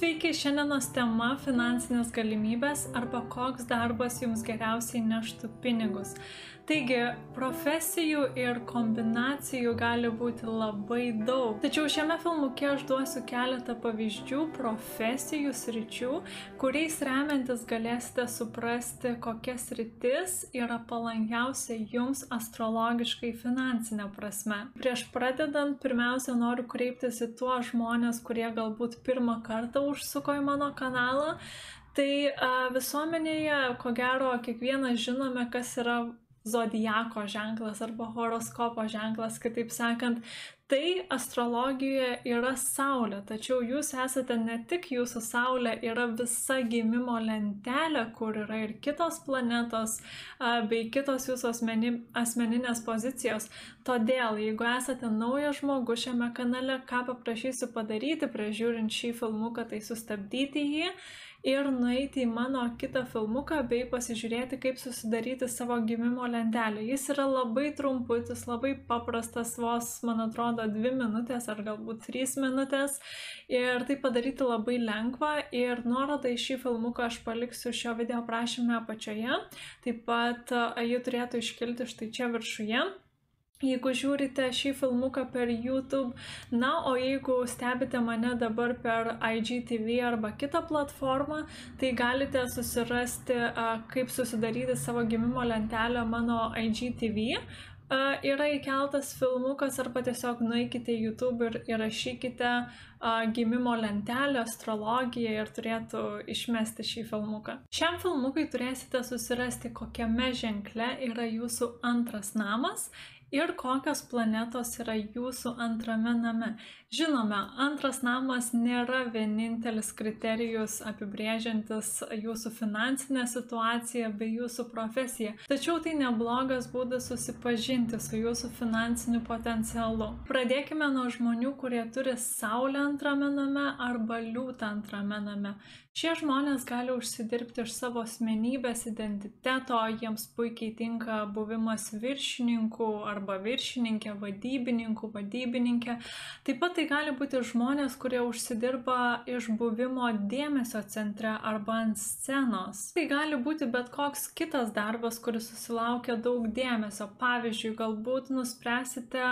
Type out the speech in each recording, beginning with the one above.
Sveiki, šiandienos tema - finansinės galimybės arba koks darbas jums geriausiai neštų pinigus. Taigi, profesijų ir kombinacijų gali būti labai daug. Tačiau šiame filmuke aš duosiu keletą pavyzdžių profesijų sričių, kuriais remiantis galėsite suprasti, kokias rytis yra palankiausia jums astrologiškai finansinė prasme. Prieš pradedant, pirmiausia, noriu kreiptis į tuos žmonės, kurie galbūt pirmą kartą užsuko į mano kanalą. Tai a, visuomenėje, ko gero, kiekvienas žinome, kas yra zodiako ženklas arba horoskopo ženklas, kitaip sakant, tai astrologijoje yra Saulė, tačiau jūs esate ne tik jūsų Saulė, yra visa gimimo lentelė, kur yra ir kitos planetos bei kitos jūsų asmeni, asmeninės pozicijos. Todėl, jeigu esate naujas žmogus šiame kanale, ką paprašysiu padaryti, prižiūrint šį filmuką, tai sustabdyti jį ir nueiti į mano kitą filmuką bei pasižiūrėti, kaip susidaryti savo gimimo lentelę. Jis yra labai trumputis, labai paprastas, vos, man atrodo, dvi minutės ar galbūt trys minutės. Ir tai padaryti labai lengva ir nuorodą į šį filmuką aš paliksiu šio video aprašymę apačioje. Taip pat jį turėtų iškilti štai čia viršuje jeigu žiūrite šį filmuką per YouTube. Na, o jeigu stebite mane dabar per IGTV arba kitą platformą, tai galite susirasti, kaip susidaryti savo gimimo lentelę mano IGTV. Yra įkeltas filmukas arba tiesiog nueikite į YouTube ir įrašykite gimimo lentelę, astrologiją ir turėtų išmesti šį filmuką. Šiam filmukui turėsite susirasti, kokiame ženkle yra jūsų antras namas ir kokios planetos yra jūsų antrame name. Žinome, antras namas nėra vienintelis kriterijus apibrėžiantis jūsų finansinę situaciją bei jūsų profesiją, tačiau tai neblogas būdas susipažinti su jūsų finansiniu potencialu. Pradėkime nuo žmonių, kurie turi Saulę antrame name arba Liūtą antrame name. Šie žmonės gali užsidirbti iš savo asmenybės identiteto, jiems puikiai tinka buvimas viršininku arba viršininkė, vadybininku, vadybininkė. Taip pat tai gali būti žmonės, kurie užsidirba iš buvimo dėmesio centre arba ant scenos. Tai gali būti bet koks kitas darbas, kuris susilaukia daug dėmesio. Pavyzdžiui, galbūt nuspręsite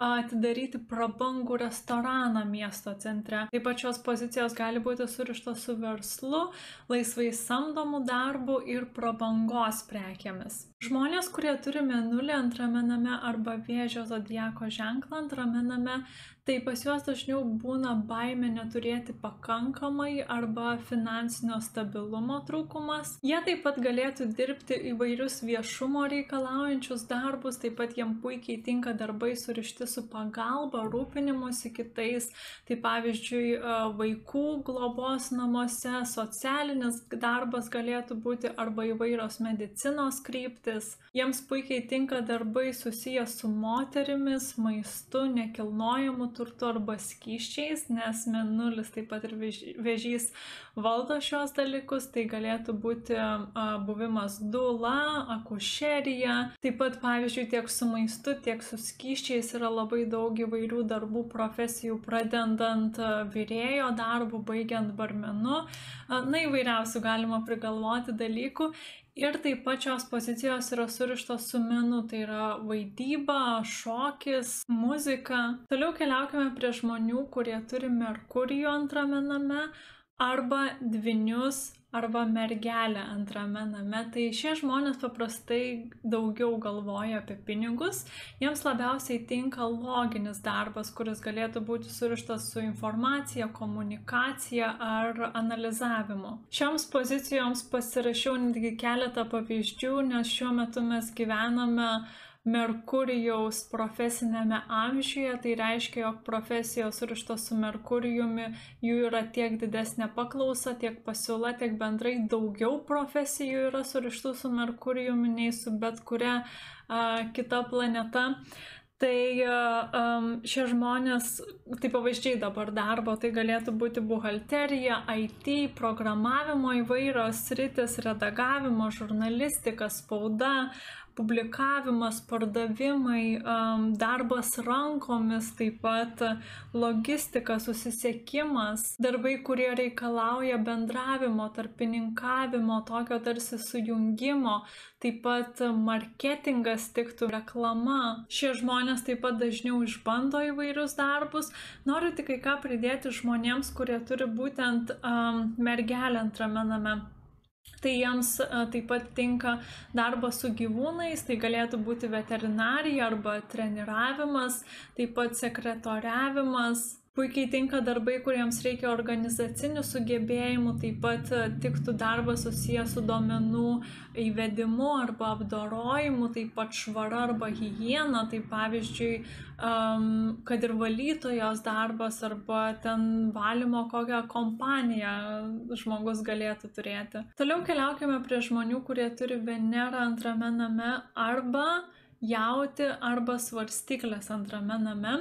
atidaryti prabangų restoraną miesto centre. Taip pat šios pozicijos gali būti surištos su verslu, laisvai samdomu darbu ir prabangos prekiamis. Žmonės, kurie turi menulį antrame name arba vėžio zodiako ženklą antrame name, tai pas juos dažniau būna baime neturėti pakankamai arba finansinio stabilumo trūkumas. Jie taip pat galėtų dirbti įvairius viešumo reikalaujančius darbus, taip pat jiem puikiai tinka darbai surišti su pagalba, rūpinimusi kitais, tai pavyzdžiui vaikų globos namuose, socialinis darbas galėtų būti arba įvairios medicinos kryptis. Jiems puikiai tinka darbai susiję su moterimis, maistu, nekilnojamu turtu arba skyščiais, nes menulis taip pat ir vėžys valdo šios dalykus. Tai galėtų būti buvimas dula, akušerija. Taip pat, pavyzdžiui, tiek su maistu, tiek su skyščiais yra labai daug įvairių darbų profesijų, pradedant vyrėjo darbu, baigiant barmenu. Na, įvairiausių galima prigalvoti dalykų. Ir taip pat šios pozicijos yra surištos su menu, tai yra vaidyba, šokis, muzika. Toliau keliaukime prie žmonių, kurie turi Merkurijų antrame name arba dvinius arba mergelė antrame name. Tai šie žmonės paprastai daugiau galvoja apie pinigus, jiems labiausiai tinka loginis darbas, kuris galėtų būti surištas su informacija, komunikacija ar analizavimu. Šioms pozicijoms pasirašiau netgi keletą pavyzdžių, nes šiuo metu mes gyvename Merkurijaus profesiniame amžiuje, tai reiškia, jog profesijos surištos su Merkurijumi, jų yra tiek didesnė paklausa, tiek pasiūla, tiek bendrai daugiau profesijų yra surištų su Merkurijumi nei su bet kuria a, kita planeta. Tai um, šie žmonės, tai pavyzdžiai dabar darbo, tai galėtų būti buhalterija, IT, programavimo įvairios sritis, redagavimo, žurnalistika, spauda, publikavimas, pardavimai, darbas rankomis, taip pat logistika, susisiekimas, darbai, kurie reikalauja bendravimo, tarpininkavimo, tokio tarsi sujungimo, taip pat marketingas tiktų, reklama. Šie žmonės taip pat dažniau išbando įvairius darbus. Noriu tik kai ką pridėti žmonėms, kurie turi būtent um, mergelę antrame name. Tai jiems taip pat tinka darbas su gyvūnais, tai galėtų būti veterinarija arba treniravimas, taip pat sekretoriavimas, puikiai tinka darbai kuriems reikia organizacinių sugebėjimų taip pat e, tiktų darbas susijęs su duomenų įvedimu arba apdorojimu taip pat švara arba higiena tai pavyzdžiui kad ir valytojos darbas arba ten valymo kokią kompaniją žmogus galėtų turėti. Toliau keliaukime prie žmonių kurie turi venerą antrame name arba jauti arba svarstyklės antrame name,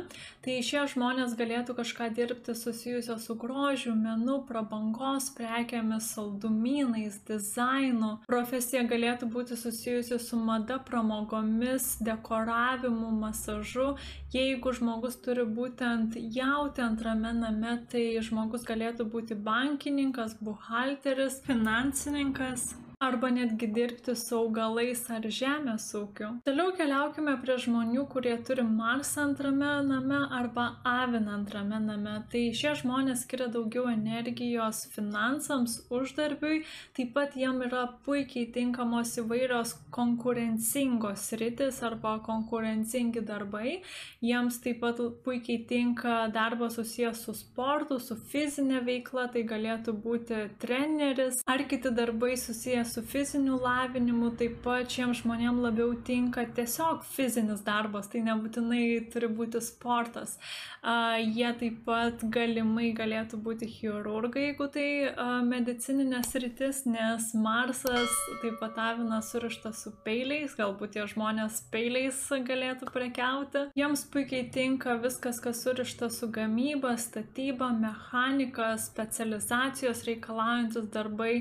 tai šie žmonės galėtų kažką dirbti susijusio su grožiu, menu, prabangos prekiamis, saldumynais, dizainu. Profesija galėtų būti susijusi su mada, pramogomis, dekoravimu, masažu. Jeigu žmogus turi būtent jauti antrame name, tai žmogus galėtų būti bankininkas, buhalteris, finansininkas arba netgi dirbti su augalais ar žemės ūkiu. Toliau keliaukime prie žmonių, kurie turi Marsą antrame name arba Aviną antrame name. Tai šie žmonės skiria daugiau energijos finansams, uždarbiui, taip pat jiem yra puikiai tinkamos įvairios konkurencingos rytis arba konkurencingi darbai. Jiems taip pat puikiai tinka darbas susijęs su sportu, su fizinė veikla, tai galėtų būti treneris ar kiti darbai susijęs su fiziniu lavinimu, taip pat šiems žmonėms labiau tinka tiesiog fizinis darbas, tai nebūtinai turi būti sportas. Jie taip pat galimai galėtų būti chirurgai, jeigu tai medicininės rytis, nes Marsas taip pat avina surištas su peiliais, galbūt tie žmonės peiliais galėtų prekiauti. Jiems puikiai tinka viskas, kas surišta su gamyba, statyba, mechanika, specializacijos reikalaujantis darbai,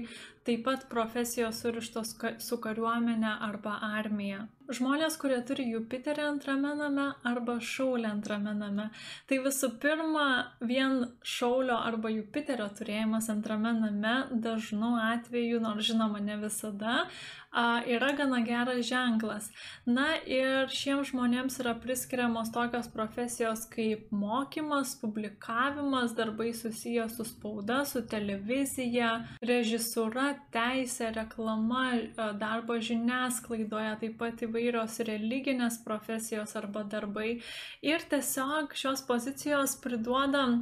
taip pat profesijos surištos su kariuomene arba armija. Žmonės, kurie turi Jupiterį antrame name arba Šaulę antrame name. Tai visų pirma, vien Šaulio arba Jupiterio turėjimas antrame name dažnu atveju, nors žinoma ne visada, yra gana geras ženklas. Na ir šiems žmonėms yra priskiriamos tokios profesijos kaip mokymas, publikavimas, darbai susiję su spauda, su televizija, režisūra, teisė, reklama, darbo žiniasklaidoje, taip pat įvairios religinės profesijos arba darbai. Ir tiesiog šios pozicijos priduoda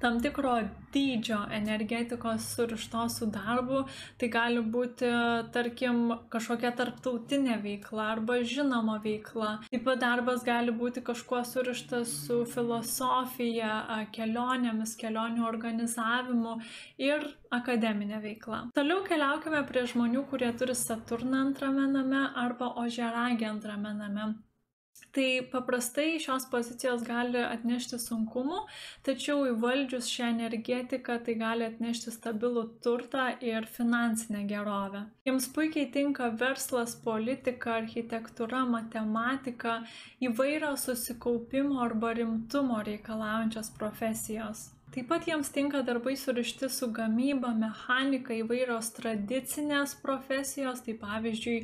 tam tikro dydžio energetikos surištos su darbu, tai gali būti, tarkim, kažkokia tarptautinė veikla arba žinoma veikla. Taip pat darbas gali būti kažkuo surištas su filosofija, kelionėmis, kelionių organizavimu ir akademinė veikla. Toliau keliaukime prie žmonių, kurie turi Saturną antrame name arba Ožeragį antrame name. Tai paprastai šios pozicijos gali atnešti sunkumų, tačiau įvaldžius šią energetiką tai gali atnešti stabilų turtą ir finansinę gerovę. Jums puikiai tinka verslas, politika, architektūra, matematika, įvairios susikaupimo arba rimtumo reikalaujančios profesijos. Taip pat jiems tinka darbai surišti su gamyba, mechanika, įvairios tradicinės profesijos, tai pavyzdžiui,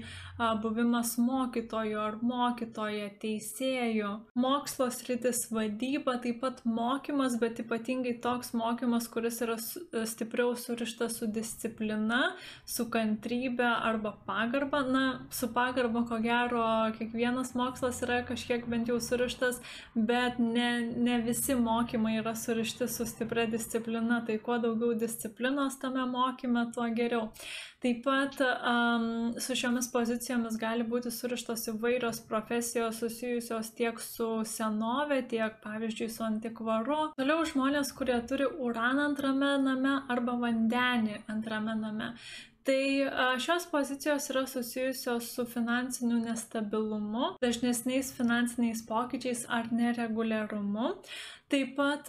buvimas mokytoju ar mokytoja, teisėju, mokslo sritis vadyba, taip pat mokymas, bet ypatingai toks mokymas, kuris yra stipriau surištas su disciplina, su kantrybė arba pagarba. Na, su pagarba, ko gero, kiekvienas mokslas yra kažkiek bent jau surištas, bet ne, ne visi mokymai yra surišti su stipria disciplina, tai kuo daugiau disciplinos tame mokyme, tuo geriau. Taip pat um, su šiomis pozicijomis gali būti surištos įvairios profesijos susijusios tiek su senove, tiek pavyzdžiui su antikvaru. Toliau žmonės, kurie turi uraną antrame name arba vandenį antrame name. Tai šios pozicijos yra susijusios su finansiniu nestabilumu, dažnesniais finansiniais pokyčiais ar nereguliarumu. Taip pat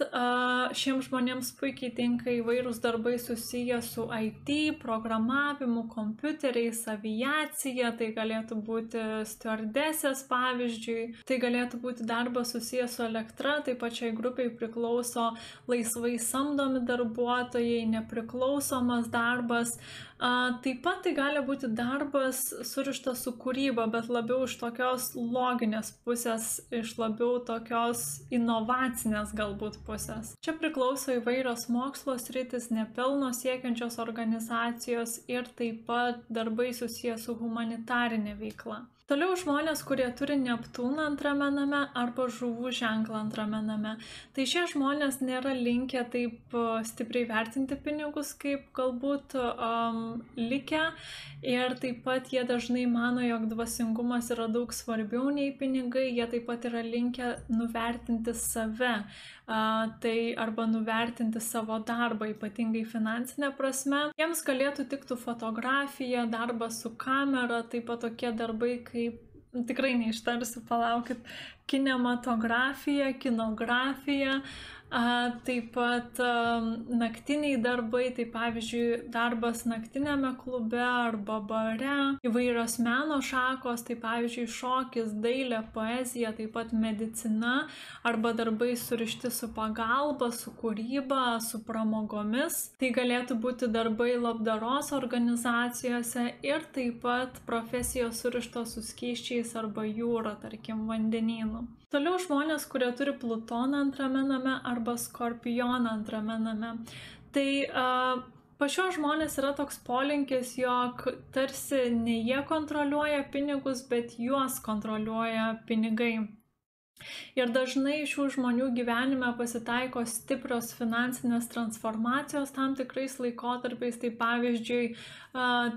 šiems žmonėms puikiai tinka įvairūs darbai susiję su IT, programavimu, kompiuteriais, aviacija, tai galėtų būti stewardesės pavyzdžiui, tai galėtų būti darbas susijęs su elektra, tai pačiai grupiai priklauso laisvai samdomi darbuotojai, nepriklausomas darbas, Taip pat tai gali būti darbas surištas su kūryba, bet labiau iš tokios loginės pusės, iš labiau tokios inovacinės galbūt pusės. Čia priklauso įvairios mokslo sritis, nepelno siekiančios organizacijos ir taip pat darbai susijęs su humanitarinė veikla. Toliau žmonės, kurie turi Neptūną antrame name arba žuvų ženklą antrame name. Tai šie žmonės nėra linkę taip stipriai vertinti pinigus, kaip galbūt um, likę. Ir taip pat jie dažnai mano, jog dvasingumas yra daug svarbiau nei pinigai. Jie taip pat yra linkę nuvertinti save. Tai arba nuvertinti savo darbą, ypatingai finansinė prasme. Jiems galėtų tiktų fotografija, darbas su kamera, taip pat tokie darbai, kaip tikrai neištarsiu, palaukit, kinematografija, kinografija, taip pat naktiniai darbai, tai pavyzdžiui, darbas naktinėme klube arba bare, įvairios meno šakos, tai pavyzdžiui, šokis, dailė, poezija, taip pat medicina arba darbai surišti su pagalba, su kūryba, su pramogomis. Tai galėtų būti darbai labdaros organizacijose ir taip pat profesijos surištos su skyščiais arba jūra, tarkim, vandenynu. Toliau žmonės, kurie turi Plutoną antrame name arba Skorpioną antrame name. Tai uh, pas šios žmonės yra toks polinkis, jog tarsi ne jie kontroliuoja pinigus, bet juos kontroliuoja pinigai. Ir dažnai šių žmonių gyvenime pasitaiko stiprios finansinės transformacijos tam tikrais laikotarpiais, tai pavyzdžiui,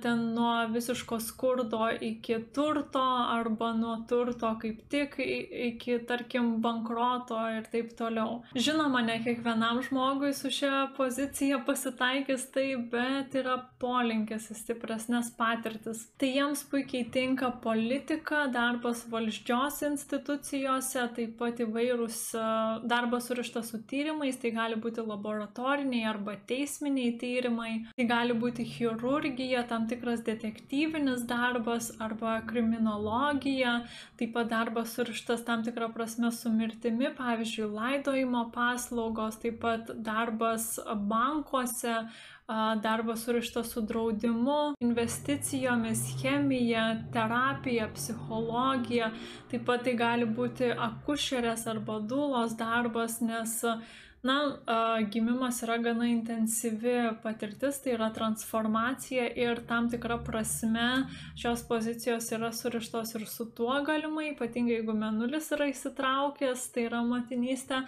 ten nuo visiško skurdo iki turto arba nuo turto kaip tik iki, tarkim, bankroto ir taip toliau. Žinoma, ne kiekvienam žmogui su šia pozicija pasitaikys tai, bet yra polinkis į stipresnės patirtis. Tai jiems puikiai tinka politika, darbas valdžios institucijose, taip pat įvairūs darbas surištas su tyrimais, tai gali būti laboratoriniai arba teisminiai tyrimai, tai gali būti chirurgija, tam tikras detektyvinis darbas arba kriminologija, taip pat darbas surištas tam tikrą prasme su mirtimi, pavyzdžiui, laidojimo paslaugos, taip pat darbas bankuose, darbas surištas su draudimu, investicijomis, chemija, terapija, psichologija. Taip pat tai gali būti akušerės arba dulos darbas, nes Na, gimimas yra gana intensyvi patirtis, tai yra transformacija ir tam tikra prasme šios pozicijos yra surištos ir su tuo galimai, ypatingai jeigu menulis yra įsitraukęs, tai yra motinystė.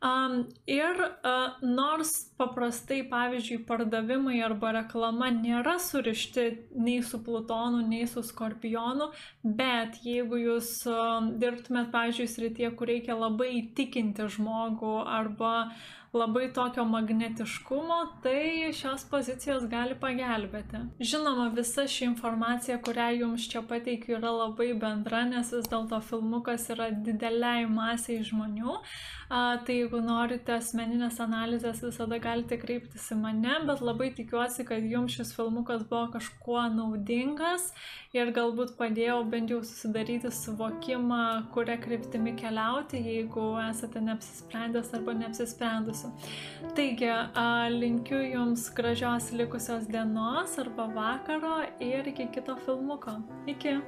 Um, ir uh, nors paprastai, pavyzdžiui, pardavimai arba reklama nėra surišti nei su Plutonu, nei su Skorpionu, bet jeigu jūs uh, dirbtumėt, pavyzdžiui, srityje, kur reikia labai įtikinti žmogų arba labai tokio magnetiškumo, tai šios pozicijos gali pagelbėti. Žinoma, visa ši informacija, kurią jums čia pateikiu, yra labai bendra, nes vis dėlto filmukas yra dideliai masiai žmonių. A, tai jeigu norite asmeninės analizės, visada galite kreiptis į mane, bet labai tikiuosi, kad jums šis filmukas buvo kažkuo naudingas ir galbūt padėjau bent jau susidaryti suvokimą, kuria kryptimi keliauti, jeigu esate neapsisprendęs arba neapsisprendusi. Taigi, linkiu jums gražios likusios dienos arba vakaro ir iki kito filmuko. Iki.